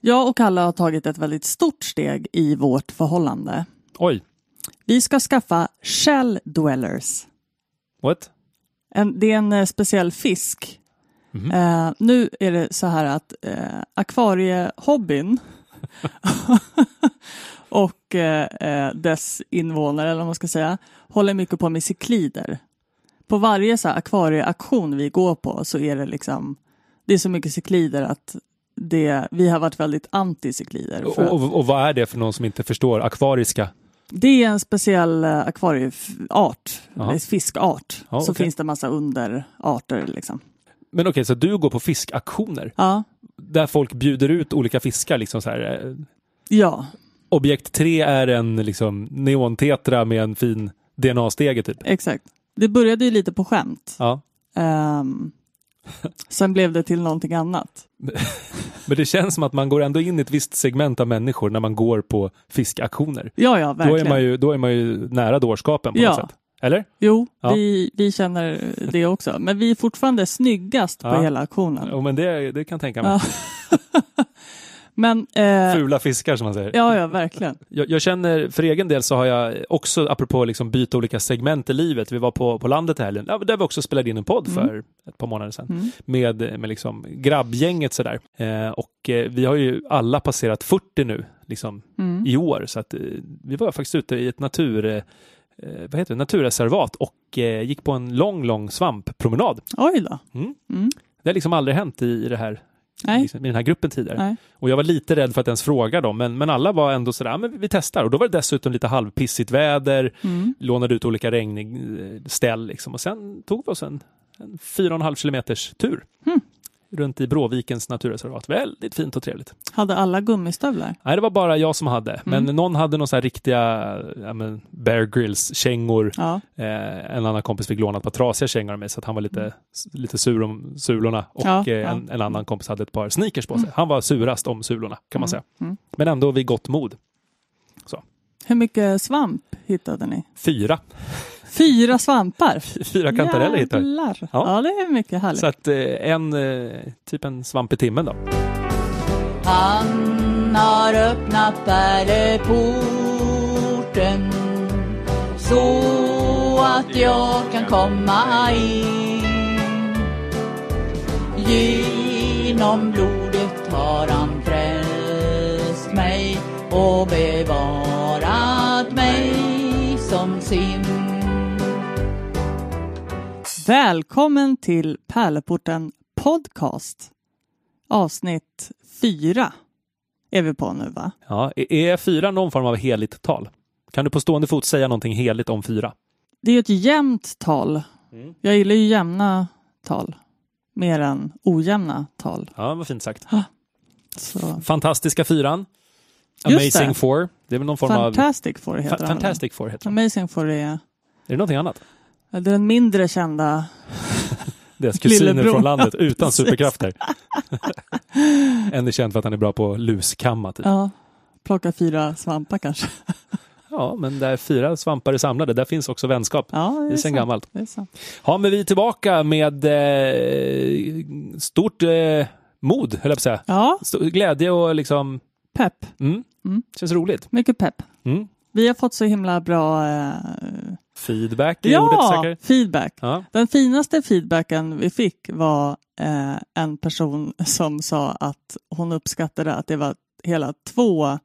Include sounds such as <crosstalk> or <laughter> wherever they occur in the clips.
Jag och Kalle har tagit ett väldigt stort steg i vårt förhållande. Oj, Vi ska skaffa shell dwellers. what? En, det är en eh, speciell fisk. Mhm. Eh, nu är det så här att eh, akvariehobbyn <laughs> och eh, eh, dess invånare, eller vad man ska säga, håller mycket på med cyklider. På varje så här akvarieaktion vi går på så är det liksom, det är så mycket cyklider att det, vi har varit väldigt anti-cyklider. Och, och, och vad är det för någon som inte förstår? Akvariska? Det är en speciell eh, akvarieart, eller fiskart. Ja, så finns det massa underarter liksom. Men okej, så du går på fiskaktioner Ja, där folk bjuder ut olika fiskar liksom så här. eh, ja, Objekt 3 är en liksom neontetra med en fin DNA-stege typ. exakt. Det började ju lite på skämt. Ja. Ehm, sen blev det till någonting annat. <laughs> Men det känns som att man går ändå in i ett visst segment av människor när man går på fiskaktioner. Ja, ja, Då verkligen. är, man ju, då är man ju nära dårskapen på Ja. något sätt. Eller? Jo, Ja. vi, vi känner det också. Men vi är fortfarande snyggast på Ja. hela aktionen. Jo, men det, det kan jag tänka mig. <laughs> Men, eh, Fula fiskar som man säger. ja, ja, verkligen. <laughs> Jag, jag känner, för egen del så har jag också, apropå liksom byta olika segment i livet, vi var på, på landet i helgen, där vi också spelade in en podd för ett par månader sedan, Mm. med, med liksom grabbgänget sådär. Eh, och eh, vi har ju alla passerat 40 nu, liksom Mm. i år, så att eh, vi var faktiskt ute i ett natur, eh, eh, vad heter det, naturreservat och gick på en lång, lång svamppromenad. Oj då. Mm. Mm. Det har liksom aldrig hänt i det här Nej. liksom, i den här gruppen tidigare. Nej. Och jag var lite rädd för att ens fråga dem, men, men alla var ändå sådär, men vi testar. Och då var det dessutom lite halvpissigt väder, Mm. lånade ut olika regnställ liksom. Och sen tog vi oss en, en fyra och en halv kilometers tur. Mm. Runt i Bråvikens naturreservat. Väldigt fint och trevligt. Hade alla gummistövlar? Nej, det var bara jag som hade. Men Mm. någon hade några så här riktiga ja, men Bear Grylls-kängor. Ja. Eh, en annan kompis fick låna ett par trasiga kängor av mig så att han var lite, lite sur om sulorna. Och Ja, eh. En, en annan kompis hade ett par sneakers på sig. Han var surast om sulorna kan man Mm, säga. mm. Men ändå vid gott mod. Hur mycket svamp hittade ni? Fyra. Fyra svampar! <laughs> Fyra kantareller hittade vi. Ja. Ja. det är mycket härligt. Så att eh, en, eh, typ en svamp i timmen då. Han har öppnat pärleporten så att jag kan komma in. Genom blodet har han och bevarat mig som sin. Välkommen till Pärleporten Podcast. Avsnitt fyra är vi på nu va? Ja, är- är fyra någon form av heligt tal? Kan du på stående fot säga någonting heligt om fyra? Det är ju ett jämnt tal. Mm. Jag gillar ju jämna tal. Mer än ojämna tal. Ja, vad fint sagt. Så. Fantastiska fyran. Amazing det. Four. Det är väl någon form Fantastic Four av... heter Fa-. Fantastic Four heter den. Amazing Four är, Är det någonting annat? är den mindre kända. <laughs> Deras kusiner Lillebror. från landet utan <laughs> superkrafter. <laughs> en är känd för att han är bra på luskamma. Typ. Ja, plocka fyra svampar kanske. Ja, men där fyra svampar är samlade, där finns också vänskap. Ja, det Det är är sen sant. gammalt. Det är sant. Ja, men vi är tillbaka med eh, stort eh, mod, höll jag på att säga. Ja, glädje och liksom, pepp. mm, Mm. känns roligt. Mycket pepp. Mm. Vi har fått så himla bra eh, Feedback är ordet ja, säkert. feedback. Ja. Den finaste feedbacken vi fick var eh, en person som sa att hon uppskattade att det var hela två,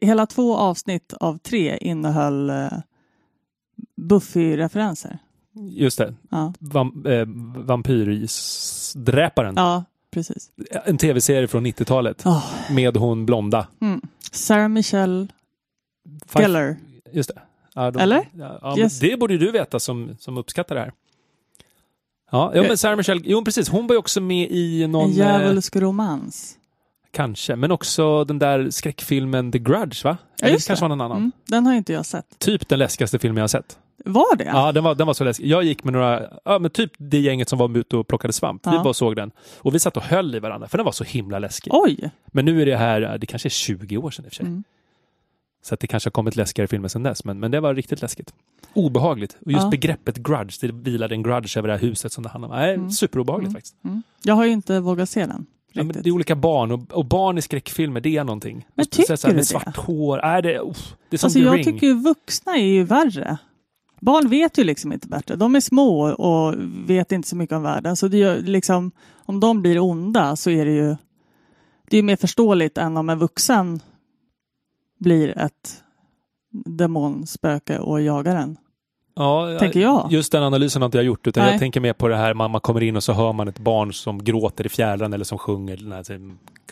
hela två avsnitt av tre innehöll eh, Buffy-referenser. Just det. Ja. Vam, eh, Vampyrdräparen. ja, precis. En tv-serie från 90-talet Oh, med hon blonda. mm. Sarah Michelle Five- Gellar. Just det. Ja, de, Eller? Ja, Yes. det borde du veta som, som uppskattar det här. Ja, ja men Sarah Michelle, jo precis, hon var ju också med i någon... En eh, djävulsk romans. Kanske, men också den där skräckfilmen The Grudge, va? Ja, Eller kanske det. var någon annan. Mm, den har inte jag sett. Typ den läskigaste filmen jag har sett. Var det? Ja, den, var, den var så läskig. Jag gick med några, ja men typ det gänget som var ute och plockade svamp. Vi Ja. bara och såg den. Och vi satt och höll i varandra, för den var så himla läskig. Oj! Men nu är det här, det kanske är 20 år sedan i och för sig. Mm. Så att det kanske har kommit läskigare filmer sedan dess. Men, men det var riktigt läskigt. Obehagligt. Och just Ja. begreppet grudge, det vilade en grudge över det här huset som det handlar om. Nej, Mm. superobehagligt Mm. faktiskt. Mm. Jag har ju inte vågat se den. Ja, det är olika barn och, och barn i skräckfilmer, det är någonting. Men speciellt så här tycker med du svart det? hår. Är det, uff, det är som Alltså jag Ring. tycker ju vuxna är ju värre. Barn vet ju liksom inte bättre. De är små och vet inte så mycket om världen. Så det gör, liksom, om de blir onda så är det ju det är mer förståeligt än om en vuxen blir ett demonspöke och jagar en. Ja, tänker jag. Just den analysen har inte jag gjort, utan Nej. jag tänker mer på det här, man, man kommer in och så hör man ett barn som gråter i fjärran eller som sjunger den här, så,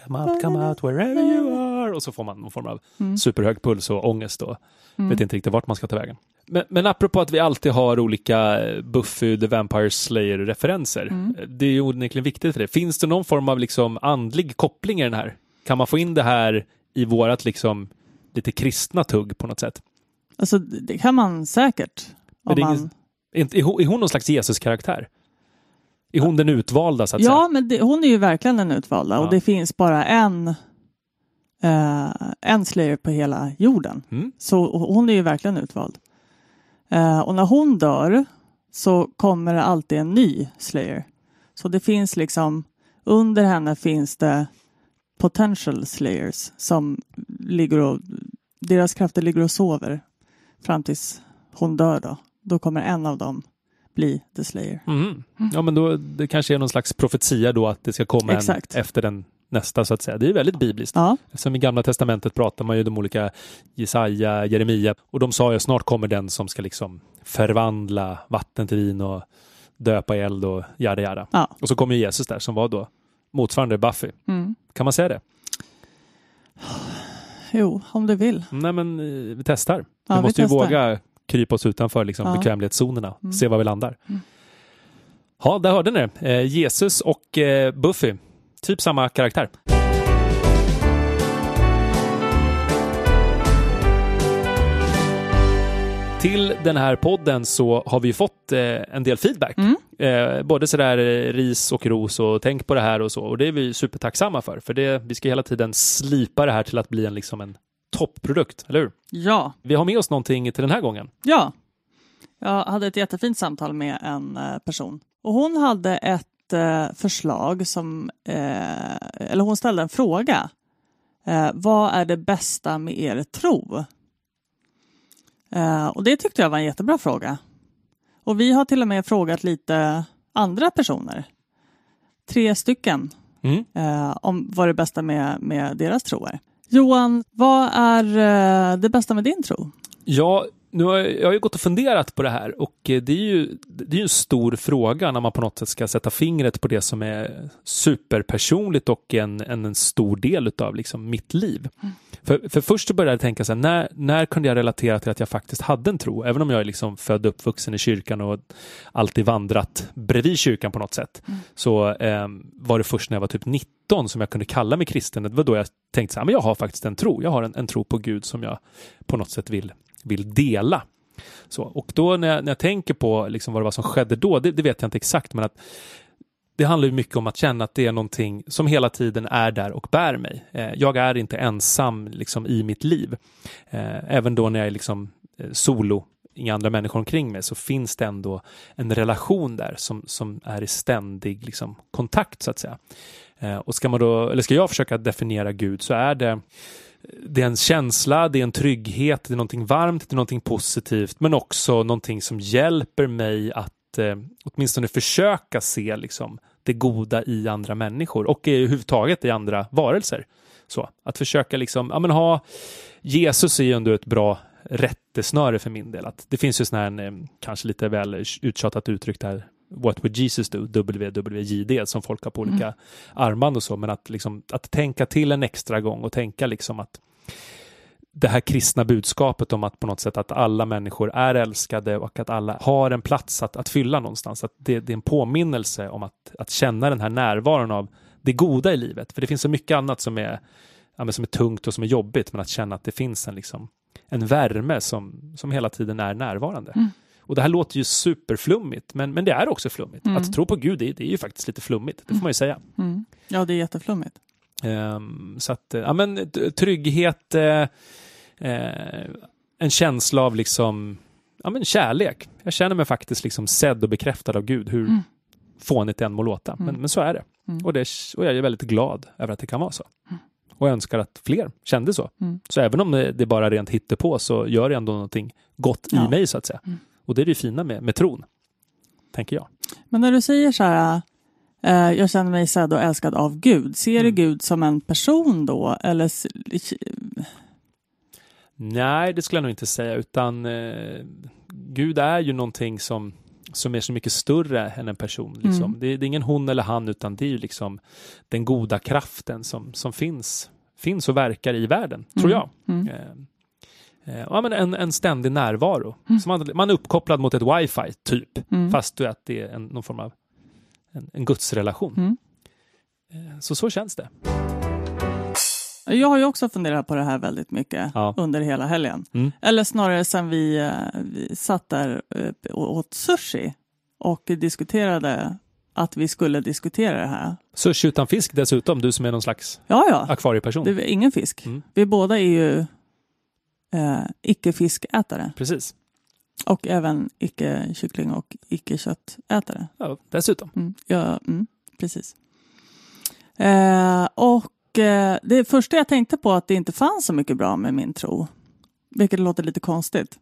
Come out, come out wherever you are. Och så får man någon form av Mm. superhög puls och ångest och Mm. vet inte riktigt vart man ska ta vägen. Men, men apropå att vi alltid har olika eh, Buffy the Vampire Slayer-referenser. Mm. Det är ju onekligen viktigt för det. Finns det någon form av liksom andlig koppling i den här? Kan man få in det här i vårat liksom lite kristna tugg på något sätt? Alltså det kan man säkert. Om är man... ingen- Är, inte- är, hon, någon slags Jesus-karaktär? Är hon den utvalda så att Ja, säga? men det, hon är ju verkligen den utvalda Ja. och det finns bara en, eh, en slayer på hela jorden. Mm. Så hon är ju verkligen utvald. Eh, och när hon dör så kommer det alltid en ny slayer. Så det finns liksom, under henne finns det potential slayers som ligger och, deras krafter ligger och sover fram tills hon dör då. Då kommer en av dem bli the slayer. Mm. Ja, men då, det kanske är någon slags profetia då att det ska komma Exakt. en efter den nästa så att säga. Det är väldigt bibliskt. Ja, Som i Gamla Testamentet pratar man ju de olika Jesaja, Jeremia och de sa ju snart kommer den som ska liksom förvandla vatten till vin och döpa i eld och jada jada. ja. Och så kommer ju Jesus där som var då motsvarande Buffy. Mm. Kan man säga det? Jo, om du vill. Nej men eh, vi testar. Ja, vi vi måste ju testar. våga krypa oss utanför liksom, Ja. bekvämlighetszonerna. Mm. Se var vi landar. Mm. Ja, där hörde ni det. Eh, Jesus och eh, Buffy. Typ samma karaktär. Till den här podden så har vi fått eh, en del feedback. Mm. Eh, både sådär eh, ris och ros och tänk på det här och så. Och det är vi supertacksamma för. För det, vi ska hela tiden slipa det här till att bli en, liksom en toppprodukt, eller hur? Ja, Vi har med oss någonting till den här gången. ja. Jag hade ett jättefint samtal med en eh, person. Och hon hade ett eh, förslag som, eh, eller hon ställde en fråga. Eh, vad är det bästa med er tro? Och det tyckte jag var en jättebra fråga. Och vi har till och med frågat lite andra personer. Tre stycken Mm. om vad det bästa med, med deras tro är. Johan, vad är det bästa med din tro? Ja, nu har jag, jag har ju gått och funderat på det här och eh, det är ju det är en stor fråga när man på något sätt ska sätta fingret på det som är superpersonligt och en, en, stor del av liksom mitt liv. För, för först så började jag tänka så här, när, när kunde jag relatera till att jag faktiskt hade en tro? Även om jag är liksom född och uppvuxen i kyrkan och alltid vandrat bredvid kyrkan på något sätt. Så eh, var det först när jag var typ 19 som jag kunde kalla mig kristen. Det var då jag tänkte så här, men jag har faktiskt en tro. Jag har en, en tro på Gud som jag på något sätt vill, vill dela. Så, och då när jag, när jag tänker på liksom vad det var som skedde då, det, det vet jag inte exakt, men att det handlar ju mycket om att känna att det är någonting som hela tiden är där och bär mig. Eh, jag är inte ensam liksom, i mitt liv. Eh, även då när jag är liksom, eh, solo, inga andra människor omkring mig, så finns det ändå en relation där som, som är i ständig liksom, kontakt så att säga. Eh, och ska man då, eller ska jag försöka definiera Gud så är det det är en känsla, det är en trygghet, det är någonting varmt, det är någonting positivt, men också någonting som hjälper mig att eh, åtminstone försöka se liksom, det goda i andra människor och i överhuvudtaget i andra varelser. Så, att försöka liksom, ja men ha, Jesus är ju ändå ett bra rättesnöre för min del. Att det finns ju sån här, eh, kanske lite väl uttjatat uttryck där, What would Jesus do? WWJD som folk har på olika armband och så, men att, liksom, att tänka till en extra gång och tänka liksom att det här kristna budskapet om att på något sätt att alla människor är älskade och att alla har en plats att, att fylla någonstans. Att det, det är en påminnelse om att, att känna den här närvaron av det goda i livet. För det finns så mycket annat som är, ja, som är tungt och som är jobbigt, men att känna att det finns en, liksom, en värme som, som hela tiden är närvarande. Mm. Och det här låter ju superflummigt, men, men det är också flummigt. Mm. Att tro på Gud, det, det är ju faktiskt lite flummigt, det får man ju säga. Mm. Ja, det är jätteflummigt. Ehm, så att, eh, ja men trygghet, eh, eh, en känsla av liksom, ja men kärlek. Jag känner mig faktiskt liksom sedd och bekräftad av Gud, hur Mm. fånigt det än må låta. Men, Mm. men så är det. Mm. Och, det, och jag är väldigt glad över att det kan vara så. Och jag önskar att fler kände så. Mm. Så även om det, det bara rent hittepå så gör det ändå någonting gott Ja. i mig så att säga. Mm. Och det är det fina med, med tron, tänker jag. Men när du säger så här, eh, jag känner mig sedd och älskad av Gud, ser du Mm. Gud som en person då? Eller, Nej, det skulle jag nog inte säga, utan eh, Gud är ju någonting som, som är så mycket större än en person. Liksom. Mm. Det, det är ingen hon eller han, utan det är ju liksom den goda kraften som, som finns, finns och verkar i världen, tror Mm. jag. Mm. Eh, ja, men en, en ständig närvaro. Mm. Så man, man är uppkopplad mot ett wifi, typ, Mm. fast du att det är en, någon form av en, en gudsrelation. Mm. Eh, så så känns det. Jag har ju också funderat på det här väldigt mycket Ja. under hela helgen. Mm. Eller snarare sen vi, eh, vi satt där och åt sushi och diskuterade att vi skulle diskutera det här. Sushi utan fisk dessutom, du som är någon slags Ja, ja, akvarieperson. det är ingen fisk. Mm. Vi båda är ju eh, icke-fiskätare Precis. och även icke-kyckling och icke-köttätare. Ja, dessutom. Mm, ja, mm, precis. Eh, och eh, det första jag tänkte på att det inte fanns så mycket bra med min tro. Vilket låter lite konstigt.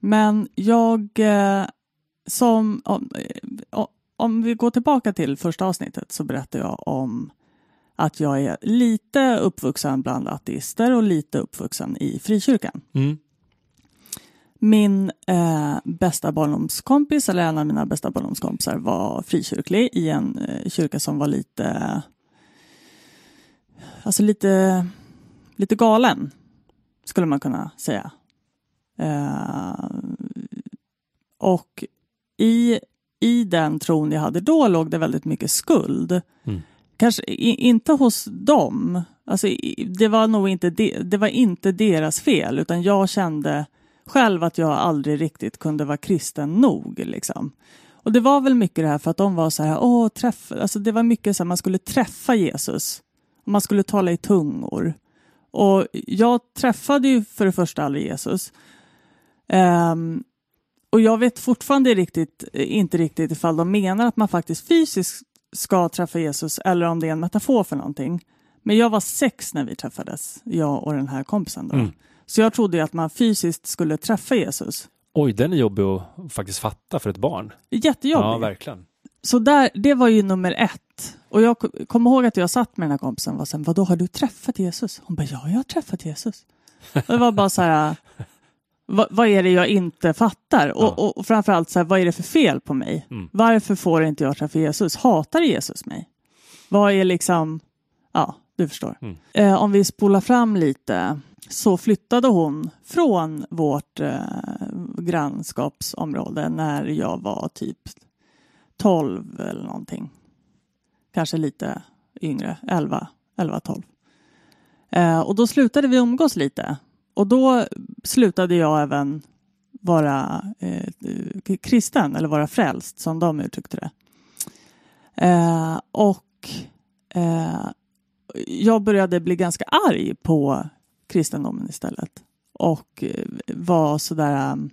Men jag eh, som om, eh, om vi går tillbaka till första avsnittet så berättar jag om att jag är lite uppvuxen bland ateister och lite uppvuxen i frikyrkan. Mm. Min eh, bästa barndomskompis, eller en av mina bästa barndomskompisar, var frikyrklig i en eh, kyrka som var lite, alltså lite, lite galen, skulle man kunna säga. Eh, och i, i den tron jag hade då låg det väldigt mycket skuld. Mm. Kanske i, inte hos dem, alltså, det, var nog inte de, det var inte deras fel, utan jag kände själv att jag aldrig riktigt kunde vara kristen nog. Liksom. Och det var väl mycket det här för att de var så här, åh, träff, alltså det var mycket så här, man skulle träffa Jesus. Och man skulle tala i tungor. Och jag träffade ju för det första aldrig Jesus. Um, och jag vet fortfarande riktigt, eh, inte riktigt ifall de menar att man faktiskt fysiskt ska träffa Jesus eller om det är en metafor för någonting. Men jag var sex när vi träffades, jag och den här kompisen. Då. Mm. Så jag trodde att man fysiskt skulle träffa Jesus. Oj, den är jobbig att faktiskt fatta för ett barn. Jättejobbigt. Ja, verkligen. Så där, det var ju nummer ett. Och jag ko- kommer ihåg att jag satt med den här kompisen och var sen, vadå har du träffat Jesus? Hon bara, ja jag har träffat Jesus. Och det var bara så här, vad, vad är det jag inte fattar? Ja. Och, och framförallt så här, vad är det för fel på mig? Mm. Varför får inte jag träffa Jesus? Hatar Jesus mig? Vad är liksom, ja du förstår. Mm. Eh, om vi spolar fram lite så flyttade hon från vårt eh, grannskapsområde när jag var typ 12 eller någonting. Kanske lite yngre, 11, 11 12. Eh, och då slutade vi umgås lite. Och då slutade jag även vara eh, kristen eller vara frälst som de uttryckte det. Eh, och eh, jag började bli ganska arg på kristendomen istället. Och eh, var sådär um,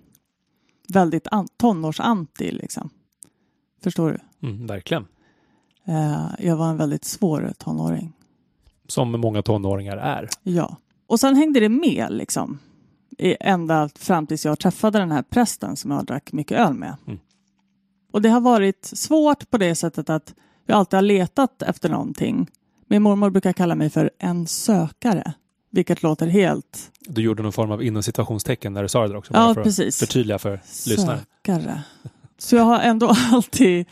väldigt an- tonårsanti liksom. Förstår du? Mm, verkligen. Eh, jag var en väldigt svår tonåring. Som många tonåringar är. Ja. Och sen hängde det med liksom. Ända fram tills jag träffade den här prästen som jag drack mycket öl med. Mm. Och det har varit svårt på det sättet att jag alltid har letat efter någonting. Min mormor brukar kalla mig för en sökare. Vilket låter helt... Du gjorde någon form av inom citationstecken när du sa det också. Ja, för precis. Förtydliga för lyssnare. Sökare. Så jag har ändå <laughs> alltid,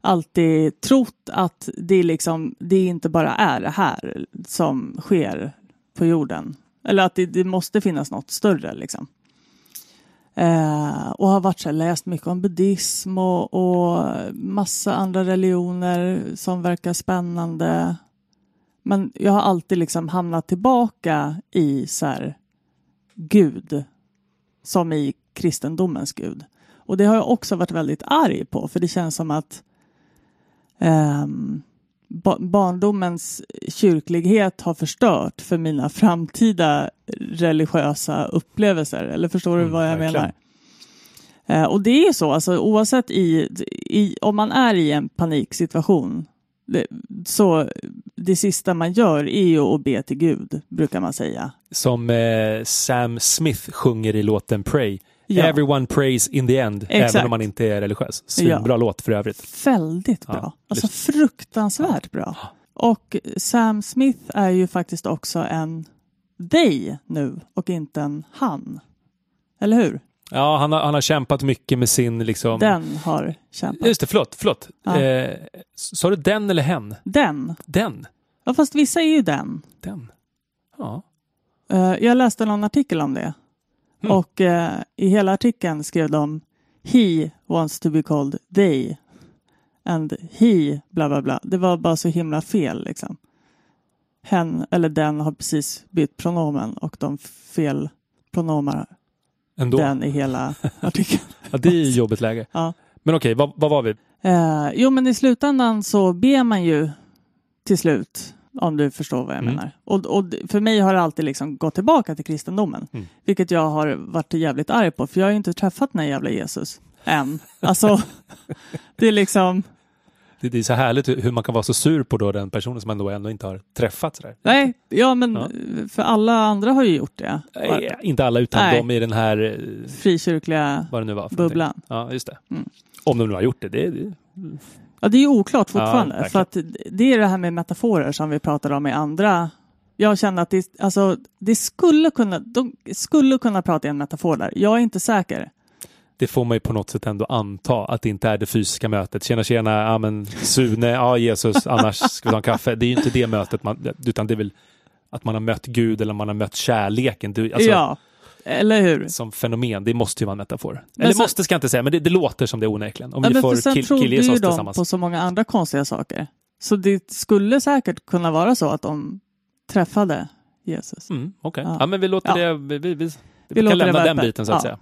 alltid trott att det, liksom, det inte bara är det här som sker på jorden. Eller att det, det måste finnas något större. Liksom. Eh, och har varit så här, läst mycket om buddhism och, och massa andra religioner som verkar spännande. Men jag har alltid liksom hamnat tillbaka i så här, Gud som i kristendomens Gud. Och det har jag också varit väldigt arg på för det känns som att ehm, barndomens kyrklighet har förstört för mina framtida religiösa upplevelser. Eller förstår du Mm, vad jag verkligen. menar? Eh, och det är så, alltså, oavsett i, i, om man är i en paniksituation Det, så det sista man gör är ju att be till Gud, brukar man säga. Som eh, Sam Smith sjunger i låten Pray. Ja. Everyone prays in the end, Exakt. även om man inte är religiös. Svinbra Ja. låt för övrigt. Väldigt bra. Ja, alltså lyssna. fruktansvärt bra. Och Sam Smith är ju faktiskt också en they nu och inte en han. Eller hur? Ja, han har, han har kämpat mycket med sin liksom... Den har kämpat. Just det, förlåt, förlåt. Ja. Eh, sa du den eller hen? Den. Den. Ja, fast vissa är ju den. Den. Ja. Eh, jag läste någon artikel om det. Mm. Och eh, i hela artikeln skrev de He wants to be called they. And he bla bla bla. Det var bara så himla fel liksom. Hen eller den har precis bytt pronomen och de fel pronomer Ändå. den i hela <laughs> artikeln. Ja, det är ju jobbigt läge. Ja. Men okej, vad, vad var vi? Eh, jo, men i slutändan så ber man ju till slut, om du förstår vad jag Mm. menar. Och, och för mig har det alltid liksom gått tillbaka till kristendomen, Mm. vilket jag har varit jävligt arg på, för jag har ju inte träffat den här jävla Jesus än. Alltså, <laughs> det är liksom, Det, det är så härligt hur, man kan vara så sur på då den personen som man då ändå inte har träffat. Sådär. nej, ja men Ja. för alla andra har ju gjort det. Nej, inte alla utan Nej. de i den här, eh, Frikyrkliga vad det nu var. bubblan. Ja, just det. Mm. Om de nu har gjort det. det, det Ja, det är ju oklart fortfarande. verkligen. för att det är det här med metaforer som vi pratade om i andra. Jag känner att det, alltså, det skulle kunna, de skulle kunna prata i en metafor där. Jag är inte säker. det får man ju på något sätt ändå anta att det inte är det fysiska mötet. Tjena, tjena, ja men Sune, ja Jesus, annars ska vi ta en kaffe. Det är ju inte det mötet, man, utan det är väl att man har mött Gud eller man har mött kärleken. Du, alltså, ja, eller hur? Som fenomen, det måste ju vara en metafor. Men eller så- måste ska jag inte säga, men det, det låter som det onekligen. Om Ja, vi får kill, killgissa ju oss de tillsammans. på så många andra konstiga saker. Så det skulle säkert kunna vara så att de träffade Jesus. Mm, Okej, Ja. ja. men vi låter Ja. det, vi, vi, vi, vi, kan lämna den biten så att säga.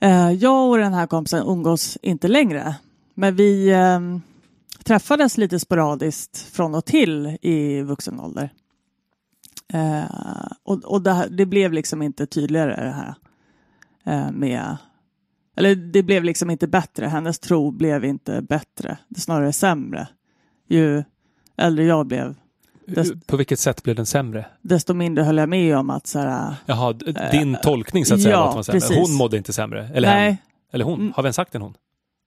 Eh, jag och den här kompisen umgås inte längre. Men vi eh, träffades lite sporadiskt från och till i vuxen ålder. Eh, och och det, det blev liksom inte tydligare det här eh, med... Eller det blev liksom inte bättre. Hennes tro blev inte bättre. Det snarare sämre. Ju äldre jag blev, Dest- På vilket sätt blev den sämre? desto mindre höll jag med om att så här, Jaha, din tolkning så att säga. ja, att man säger. precis. Hon mådde inte sämre. Eller hen. nej, Eller hon. Mm. Har vi ens sagt en hon?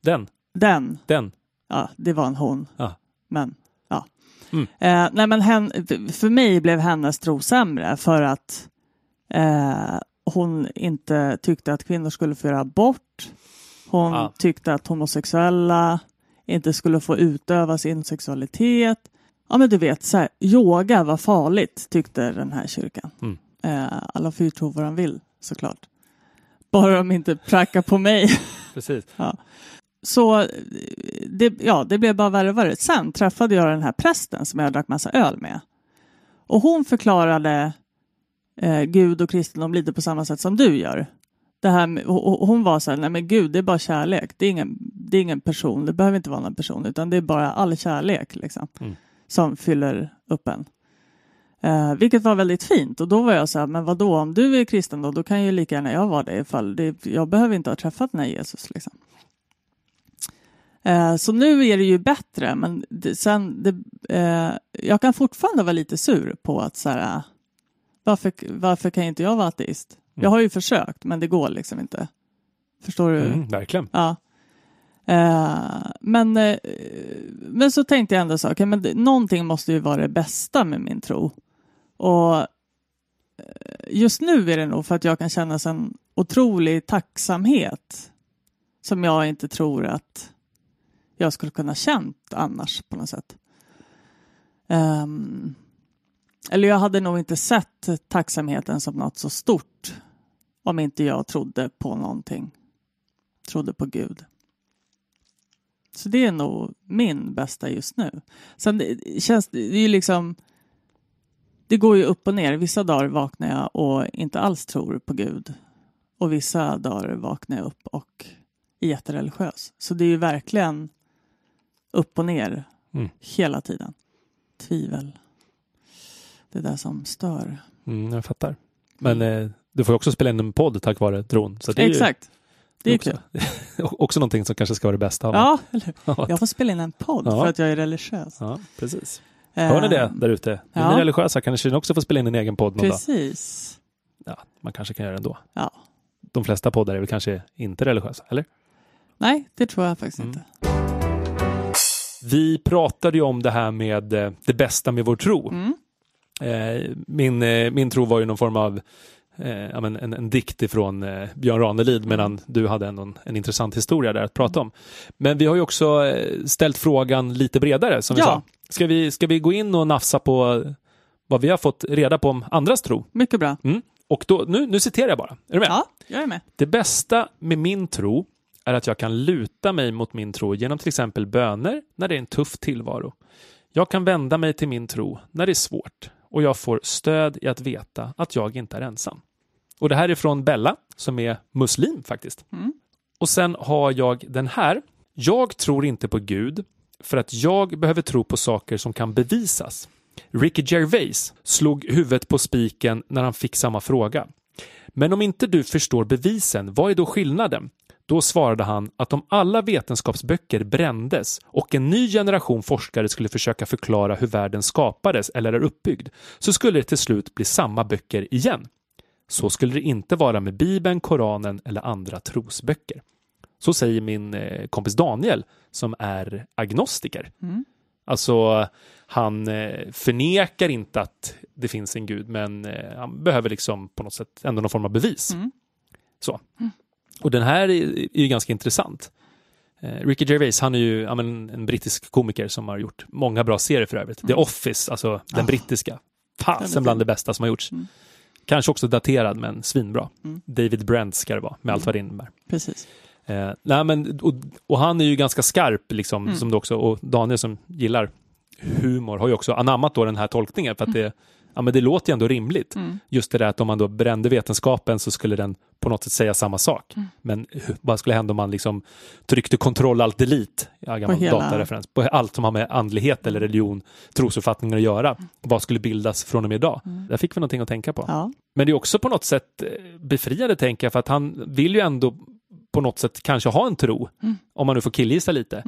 Den. den, Den. ja, det var en hon. Ja. Men. Mm. Eh, nej, men hen, för mig blev hennes tro sämre för att eh, hon inte tyckte att kvinnor skulle få göra abort. Hon Ja. tyckte att homosexuella inte skulle få utöva sin sexualitet. Ja, men du vet, så här, yoga var farligt tyckte den här kyrkan. Mm. Eh, alla får ju tro vad de vill, såklart. Bara de inte prackar på mig. Precis. <laughs> Så eh, det, ja, det blev bara värre och värre. Sen träffade jag den här prästen som jag drack massa öl med. Och hon förklarade eh, Gud och kristendom lite på samma sätt som du gör. Det här med, hon var så här, nej men Gud det är bara kärlek. Det är, ingen, det är ingen person, det behöver inte vara någon person utan det är bara all kärlek liksom, Mm. som fyller upp en. Eh, vilket var väldigt fint och då var jag så här, men vad då om du är kristen då, då kan ju lika gärna jag vara det ifall det, jag behöver inte ha träffat den här Jesus liksom. Eh, Så nu är det ju bättre, men det, sen, det, eh, jag kan fortfarande vara lite sur på att så här, varför, varför kan inte jag vara ateist? Jag har ju försökt, men det går liksom inte. Förstår du? Mm, verkligen. Ja. Eh, men, eh, men så tänkte jag ändå så, okay, men det, någonting måste ju vara det bästa med min tro. Och just nu är det nog för att jag kan känna en otrolig tacksamhet som jag inte tror att jag skulle kunna känt annars på något sätt. Um, eller jag hade nog inte sett tacksamheten som något så stort om inte jag trodde på någonting. Trodde på Gud. Så det är nog min bästa just nu. Sen det känns det ju liksom det går ju upp och ner. Vissa dagar vaknar jag och inte alls tror på Gud. Och vissa dagar vaknar jag upp och är jättereligiös. Så det är ju verkligen upp och ner Mm. hela tiden. Tvivel. Det där som stör. Mm, jag fattar. Men eh, du får ju också spela in en podd tack vare tron. Så det är Exakt. Det är också, kul. <laughs> också någonting som kanske ska vara det bästa. av Ja, eller hur? Ja. <laughs> Jag får spela in en podd Ja. för att jag är religiös. ja, precis. Hör ni det Eh, där ute? Är ja. ni religiösa kanske ni också får spela in en egen podd någon dag. Precis. Ja, man kanske kan göra det ändå. Ja. De flesta poddar är väl kanske inte religiösa, eller? Nej, det tror jag faktiskt Mm. inte. Vi pratade ju om det här med eh, det bästa med vår tro. Mm. Eh, min, eh, min tro var ju någon form av men en, en dikt ifrån Björn Ranelid medan du hade en, en intressant historia där att prata om. Men vi har ju också ställt frågan lite bredare som vi Ja. sa. Ska vi, ska vi gå in och nafsa på vad vi har fått reda på om andras tro? Mycket bra. Mm. Och då, nu, nu citerar jag bara. Är du med? Ja, jag är med. Det bästa med min tro är att jag kan luta mig mot min tro genom till exempel böner när det är en tuff tillvaro. Jag kan vända mig till min tro när det är svårt och jag får stöd i att veta att jag inte är ensam. Och det här är från Bella som är muslim faktiskt. Mm. Och sen har jag den här. Jag tror inte på Gud för att jag behöver tro på saker som kan bevisas. Ricky Gervais slog huvudet på spiken när han fick samma fråga. Men om inte du förstår bevisen, vad är då skillnaden? Då svarade han att om alla vetenskapsböcker brändes och en ny generation forskare skulle försöka förklara hur världen skapades eller är uppbyggd, så skulle det till slut bli samma böcker igen. Så skulle det inte vara med Bibeln, Koranen eller andra trosböcker. Så säger min eh, kompis Daniel som är agnostiker. Mm. Alltså, han eh, förnekar inte att det finns en gud, men eh, han behöver liksom på något sätt ändå någon form av bevis. Mm. Så. Och den här är, ju ganska intressant. Eh, Ricky Gervais, han är ju men, en brittisk komiker som har gjort många bra serier för övrigt. The Office, alltså den Ah. brittiska. Fasen bland det bästa som har gjorts. Mm. Kanske också daterad, men svinbra. Mm. David Brent ska det vara, med allt vad det innebär. Precis. Eh, nej, men, och, och han är ju ganska skarp, liksom, Mm. som du också, och Daniel som gillar humor har ju också anammat då den här tolkningen, för att det, ja, men det låter ju ändå rimligt. Mm. Just det där att om man då brände vetenskapen så skulle den på något sätt säga samma sak. Mm. Men vad skulle hända om man liksom tryckte kontroll alt delete, ja, gammal hela- datareferens, på allt som har med andlighet eller religion, trosuppfattningar att göra. Vad skulle bildas från och med idag? Mm. Där fick vi någonting att tänka på. Ja. Men det är också på något sätt eh, befriande tänker jag, för att han vill ju ändå på något sätt kanske ha en tro, Mm. om man nu får killgissa lite.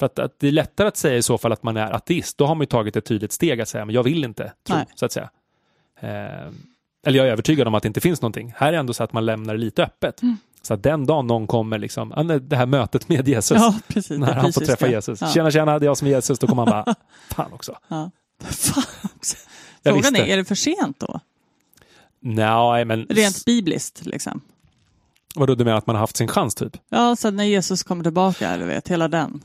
För att, att det är lättare att säga i så fall att man är ateist, då har man ju tagit ett tydligt steg att säga, men jag vill inte tro, Nej. så att säga. Eh, eller jag är övertygad om att det inte finns någonting. Här är ändå så att man lämnar det lite öppet. Mm. Så att den dagen någon kommer, liksom, det här mötet med Jesus, ja, precis. när Det han får träffa Jesus. Ja. Tjena, tjena, det är jag som är Jesus. Då kommer han bara, <laughs> fan också. Ja. <laughs> Fan också. Frågan är, är det för sent då? Nej, men Rent bibliskt liksom. vadå, du menar att man har haft sin chans typ? Ja, så när Jesus kommer tillbaka, du vet, hela den.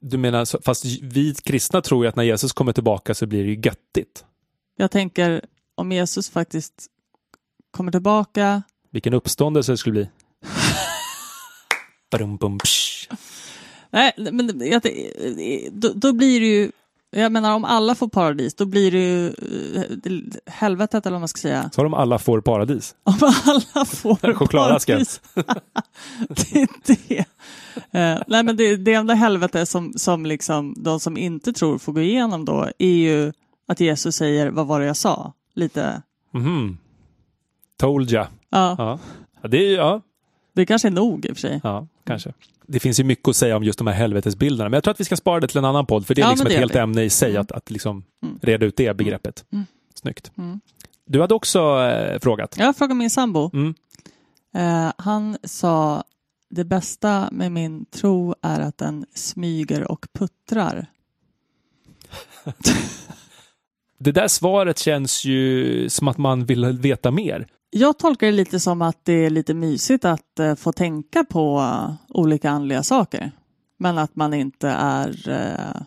Du menar, fast vi kristna tror ju att när Jesus kommer tillbaka så blir det ju göttigt. Jag tänker om Jesus faktiskt kommer tillbaka. Vilken uppståndelse det skulle bli. <laughs> Badum, bum. Nej, men jag, då, då blir det ju, jag menar om alla får paradis, då blir det ju eh, helvetet eller vad man ska säga. Så de alla får paradis. Om alla får paradis. <laughs> <laughs> <laughs> det är det. Eh, nej men det, det enda helvete som, som liksom de som inte tror får gå igenom då är ju att Jesus säger vad var det jag sa? Lite, Mhm. Told ya. ja, Ja. det är ja, det kanske är nog i och för sig. ja, kanske. Det finns ju mycket att säga om just de här helvetesbilderna, men jag tror att vi ska spara det till en annan podd, för det är Ja, liksom men ett det helt vi. ämne i sig Mm. att, att liksom Mm. reda ut det begreppet. Mm. Snyggt. Mm. Du hade också eh, frågat. Jag frågade min sambo. Mm. Eh, han sa det bästa med min tro är att den smyger och puttrar. <laughs> Det där svaret känns ju som att man vill veta mer. Jag tolkar det lite som att det är lite mysigt att eh, få tänka på eh, olika andliga saker. Men att man inte är eh,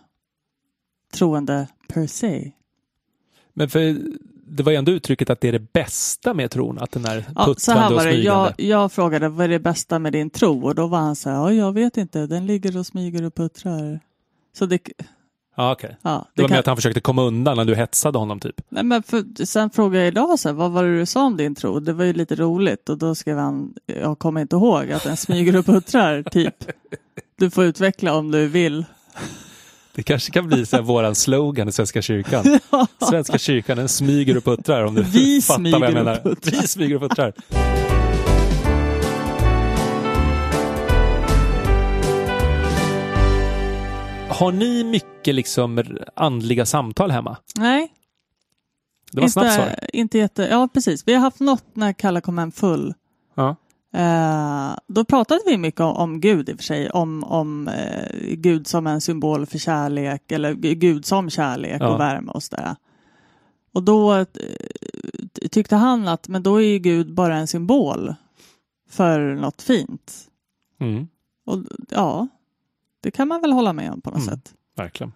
troende per se. Men för det var ju ändå uttrycket att det är det bästa med tron, att den är Ja, så här var det. Jag, jag frågade vad är det bästa med din tro? Och då var han så här, ja, jag vet inte, den ligger och smyger och puttrar. Så det, Ja, okej. ja, Det det var kan, med att han försökte komma undan när du hetsade honom typ. Nej, men för, sen frågade jag idag, så här, vad var det du sa om din tro? Det var ju lite roligt och då skrev han, jag kommer inte ihåg, att den smyger och puttrar, typ. Du får utveckla om du vill. Det kanske kan bli så här våran slogan i Svenska kyrkan. <laughs> Svenska kyrkan, den smyger och puttrar om du Vi fattar vad jag menar. Vi smyger och puttrar. Har ni mycket liksom andliga samtal hemma? Nej, Det var snabbt svar. inte, inte jätte... Ja, precis. Vi har haft något när Kalle kom hem full. Ja. Eh, då pratade vi mycket om, om Gud i och för sig. Om, om eh, Gud som en symbol för kärlek eller Gud som kärlek Ja. och värme och sådär. Och då eh, tyckte han att men då är ju Gud bara en symbol för något fint. Mm, Och ja, det kan man väl hålla med om på något Mm. sätt. verkligen.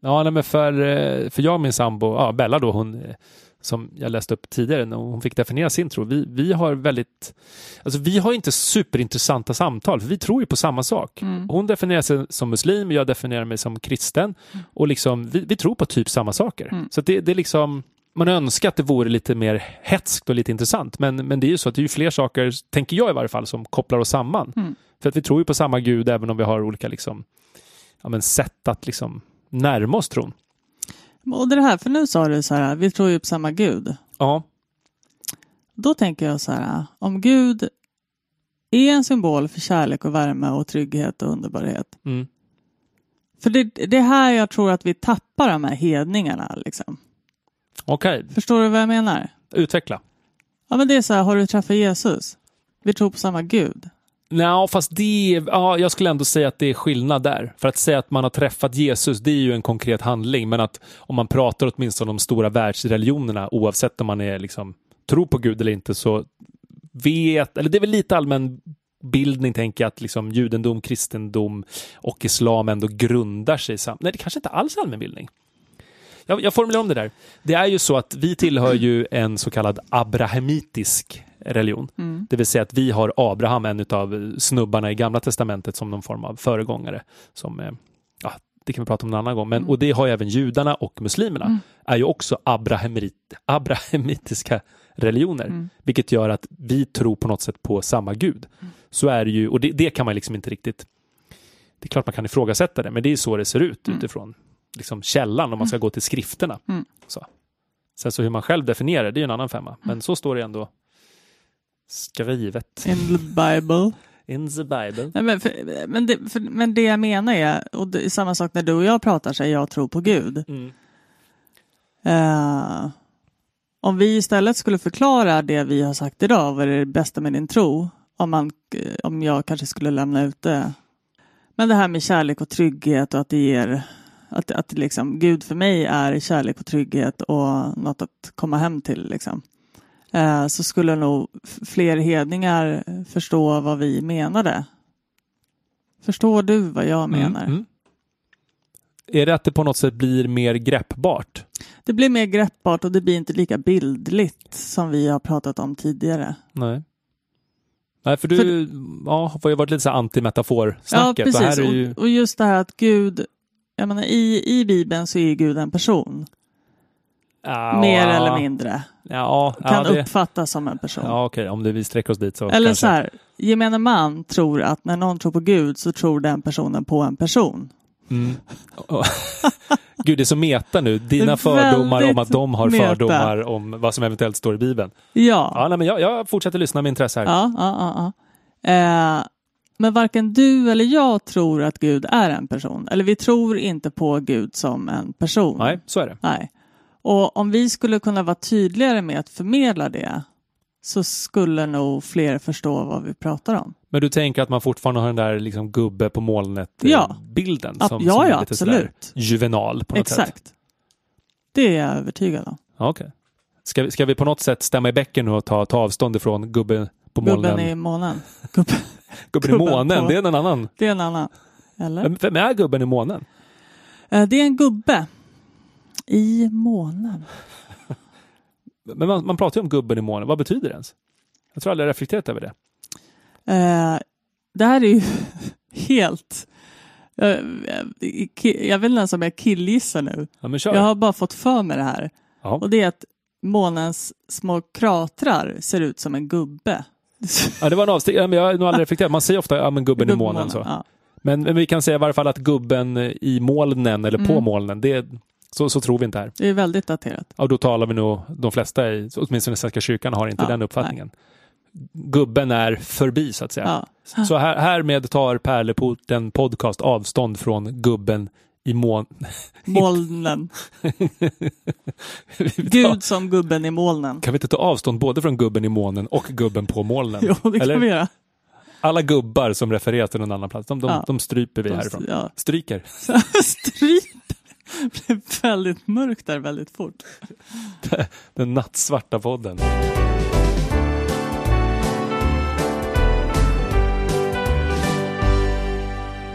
Ja, nej, men för, eh, för jag och min sambo, ja, Bella då, hon eh, som jag läste upp tidigare, när hon fick definiera sin tro. Vi, vi har väldigt, alltså vi har inte superintressanta samtal, för vi tror ju på samma sak. Mm. Hon definierar sig som muslim, jag definierar mig som kristen. Och liksom, vi, vi tror på typ samma saker. Mm. Så det, det är liksom, man önskar att det vore lite mer hetskt och lite intressant. Men, men det är ju så att det är ju fler saker, tänker jag i varje fall, som kopplar oss samman. För att vi tror ju på samma gud även om vi har olika liksom, ja, men sätt att liksom närma oss tron. Och det här, för nu sa du så här, vi tror ju på samma Gud. Ja, Då tänker jag så här, om Gud är en symbol för kärlek och värme och trygghet och underbarhet. mm. För det, det är här jag tror att vi tappar de här hedningarna. Liksom. okej. Förstår du vad jag menar? Utveckla. Ja, men det är så här, har du träffat Jesus? Vi tror på samma Gud. Nej, fast det ja, jag skulle ändå säga att det är skillnad där. För att säga att man har träffat Jesus, det är ju en konkret handling. Men att om man pratar åtminstone om de stora världsreligionerna, oavsett om man är liksom, tror på Gud eller inte, så vet, eller det är väl lite allmän bildning, tänker jag, att liksom judendom, kristendom och islam ändå grundar sig sam... Nej, det kanske inte alls är allmänbildning. Jag, jag formulerar om det där. Det är ju så att vi tillhör ju en så kallad abrahamitisk religion. Mm. Det vill säga att vi har Abraham, en av snubbarna i Gamla Testamentet, som någon form av föregångare. Som, eh, ja, det kan vi prata om en annan gång. Men, Och det har även judarna och muslimerna. Mm. är ju också abrahamit, abrahamitiska religioner. Mm. Vilket gör att vi tror på något sätt på samma gud. Så är det ju, och det, det kan man liksom inte riktigt... Det är klart man kan ifrågasätta det, men det är så det ser ut Mm. utifrån liksom källan om man ska gå till skrifterna. Mm. Så. Sen så hur man själv definierar det, är ju en annan femma. Men så står det ändå skrivet In the Bible. in the Bible. Nej, men, för, men, det, för, men det jag menar är, och det är samma sak när du och jag pratar, så jag tror på Gud. Mm. Eh, om vi istället skulle förklara det vi har sagt idag, vad är det bästa med din tro? Om, man, eh, om jag kanske skulle lämna ut det. Men det här med kärlek och trygghet och att det ger att, att liksom, Gud för mig är kärlek och trygghet och något att komma hem till. Liksom. Eh, så skulle nog fler hedningar förstå vad vi menade. Förstår du vad jag menar? Mm. Mm. Är det att det på något sätt blir mer greppbart? Det blir mer greppbart och det blir inte lika bildligt som vi har pratat om tidigare. Nej. Nej, för du ja, har ju varit lite så här Ja, antimetaforsnacket. precis. och ju... Och just det här att Gud, jag menar, i, i Bibeln så är Gud en person. Ja, mer eller mindre. Ja, Kan det... uppfattas som en person. ja okej, om det vi sträcker oss dit så eller kanske. så här, gemene man tror att när någon tror på Gud så tror den personen på en person. Mm. <laughs> Gud, det är så meta nu. Dina fördomar om att de har meta. fördomar om vad som eventuellt står i Bibeln. Ja. Ja, nej, men jag, jag fortsätter lyssna med intresse här. Ja, ja, ja. Eh, men varken du eller jag tror att Gud är en person. Eller vi tror inte på Gud som en person. Nej, så är det. Nej. Och om vi skulle kunna vara tydligare med att förmedla det så skulle nog fler förstå vad vi pratar om. Men du tänker att man fortfarande har den där liksom gubbe på molnet-bilden? Ja, som, ja, som ja, absolut. juvenal på något sätt? Exakt. Det är jag övertygad om. Ja, Okej. Ska, vi- ska vi på något sätt stämma i bäcken nu och ta, ta avstånd ifrån gubben på molnen? <laughs> Gubben i månen. Gubben. Gubben i månen, på- det är en annan. Det är en annan. Eller? Vem, vem är gubben i månen? Eh, Det är en gubbe. I månen. <laughs> Men man, man pratar ju om gubben i månen. Vad betyder det ens? Jag tror aldrig jag reflekterat över det. Eh, det här är ju <laughs> helt... eh, ki- jag vet inte ens om jag killgissar nu. Ja. Jag har bara fått för mig det här. Ja. Och det är att månens små kratrar ser ut som en gubbe. <laughs> Ja, det var en men jag har nog aldrig reflekterat. Man säger ofta ja, men gubben i månen. Så. Ja. Men, men vi kan säga i varje fall att gubben i molnen eller på Mm. molnen, det, så, så tror vi inte här. Det är väldigt daterat. Och då talar vi nog, de flesta, i, åtminstone Svenska kyrkan, har inte Ja, den uppfattningen. gubben är förbi så att säga. Ja. Så här, härmed tar Pärleporten podcast avstånd från gubben i mån... <laughs> Molnen. Gud som gubben i molnen. Kan vi inte ta avstånd både från gubben i månen och gubben på molnen? Jo, det kan Eller? vi göra. Alla gubbar som refererar till någon annan plats, de, de, Ja. de stryper vi De- härifrån. Ja. Stryker. <laughs> Stryp. <laughs> Blev väldigt mörkt där väldigt fort. <laughs> Den nattsvarta podden.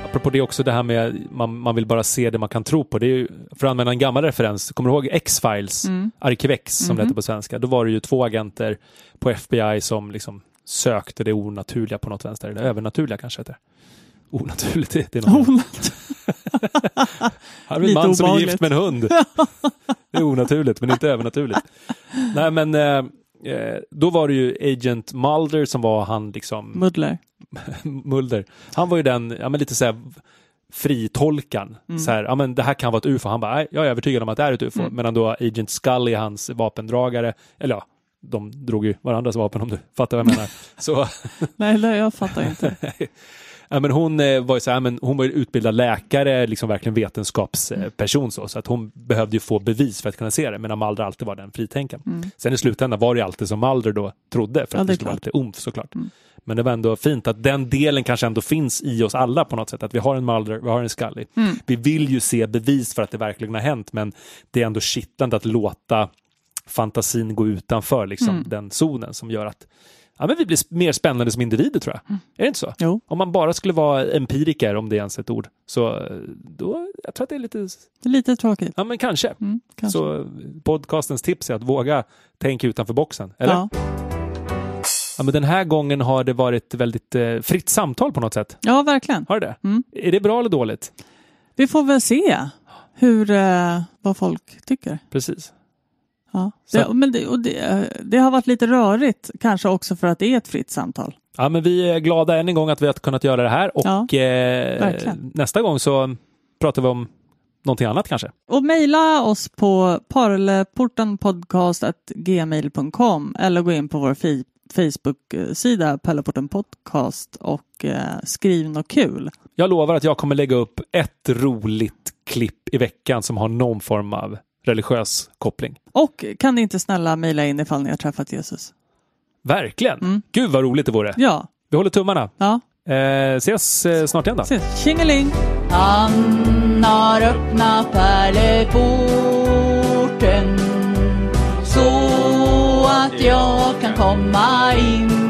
Apropå det också det här med man, man vill bara se det man kan tro på. Det är ju, för att använda en gammal referens, kommer du ihåg X-Files, Mm. Arkivex som det Mhm. hette på svenska? Då var det ju två agenter på FBI som liksom sökte det onaturliga på något vänster, eller övernaturliga kanske heter det. Onaturligt, det är. Onat. Här är en man som är gift med en hund. Det är onaturligt, men inte övernaturligt. Nej, men eh, eh, då var det ju Agent Mulder som var han liksom, Muddler. <laughs> Mulder. Han var ju den, ja men lite så här fritolkan. Mm. Så här, ja men det här kan vara ett ufo. Han bara, nej, jag är övertygad om att det är ett ufo. Mm. Medan då Agent Scully, hans vapendragare, eller ja, de drog ju varandras vapen om du fattar vad jag menar. <laughs> Så Nej, jag fattar inte. <laughs> Ja, men hon eh, var ju så här, men hon var utbildad läkare, liksom verkligen vetenskapsperson så, så att hon behövde ju få bevis för att kunna se det, medan Mulder alltid var den fritänkaren. Mm. Sen i slutändan var det ju alltid som Mulder då trodde, för Ja, att det det är skulle vara lite omf såklart. Mm. Men det var ändå fint att den delen kanske ändå finns i oss alla på något sätt, att vi har en Mulder, vi har en Scully. Mm. Vi vill ju se bevis för att det verkligen har hänt, men det är ändå kittlande att låta fantasin gå utanför liksom, Mm. den zonen som gör att ja, men vi blir mer spännande som individer tror jag. Är det inte så? Jo, Om man bara skulle vara empiriker, om det är ens ett ord, så då, jag tror att det är lite, lite tråkigt. ja men kanske. Mm, kanske. Så podcastens tips är att våga tänka utanför boxen. Eller? Ja. Ja. men den här gången har det varit väldigt eh, fritt samtal på något sätt. ja, verkligen. Har det det? Mm. Är det bra eller dåligt? Vi får väl se hur, eh, vad folk tycker. Precis. Ja. Det, men det, och det, det har varit lite rörigt, kanske också för att det är ett fritt samtal. Ja, men vi är glada än en gång att vi har kunnat göra det här och Ja, eh, nästa gång så pratar vi om någonting annat kanske. Och mejla oss på parleportenpodcast.gmail.com eller gå in på vår Facebook-sida Parleporten Podcast och eh, skriv något kul. Jag lovar att jag kommer lägga upp ett roligt klipp i veckan som har någon form av religiös koppling. Och kan ni inte snälla mejla in ifall ni har träffat Jesus? Verkligen! Mm. Gud vad roligt det vore. Ja, Vi håller tummarna. ja. Eh, ses eh, snart igen då. Ses. Tjingeling! Han har öppnat pärleporten så att jag kan komma in.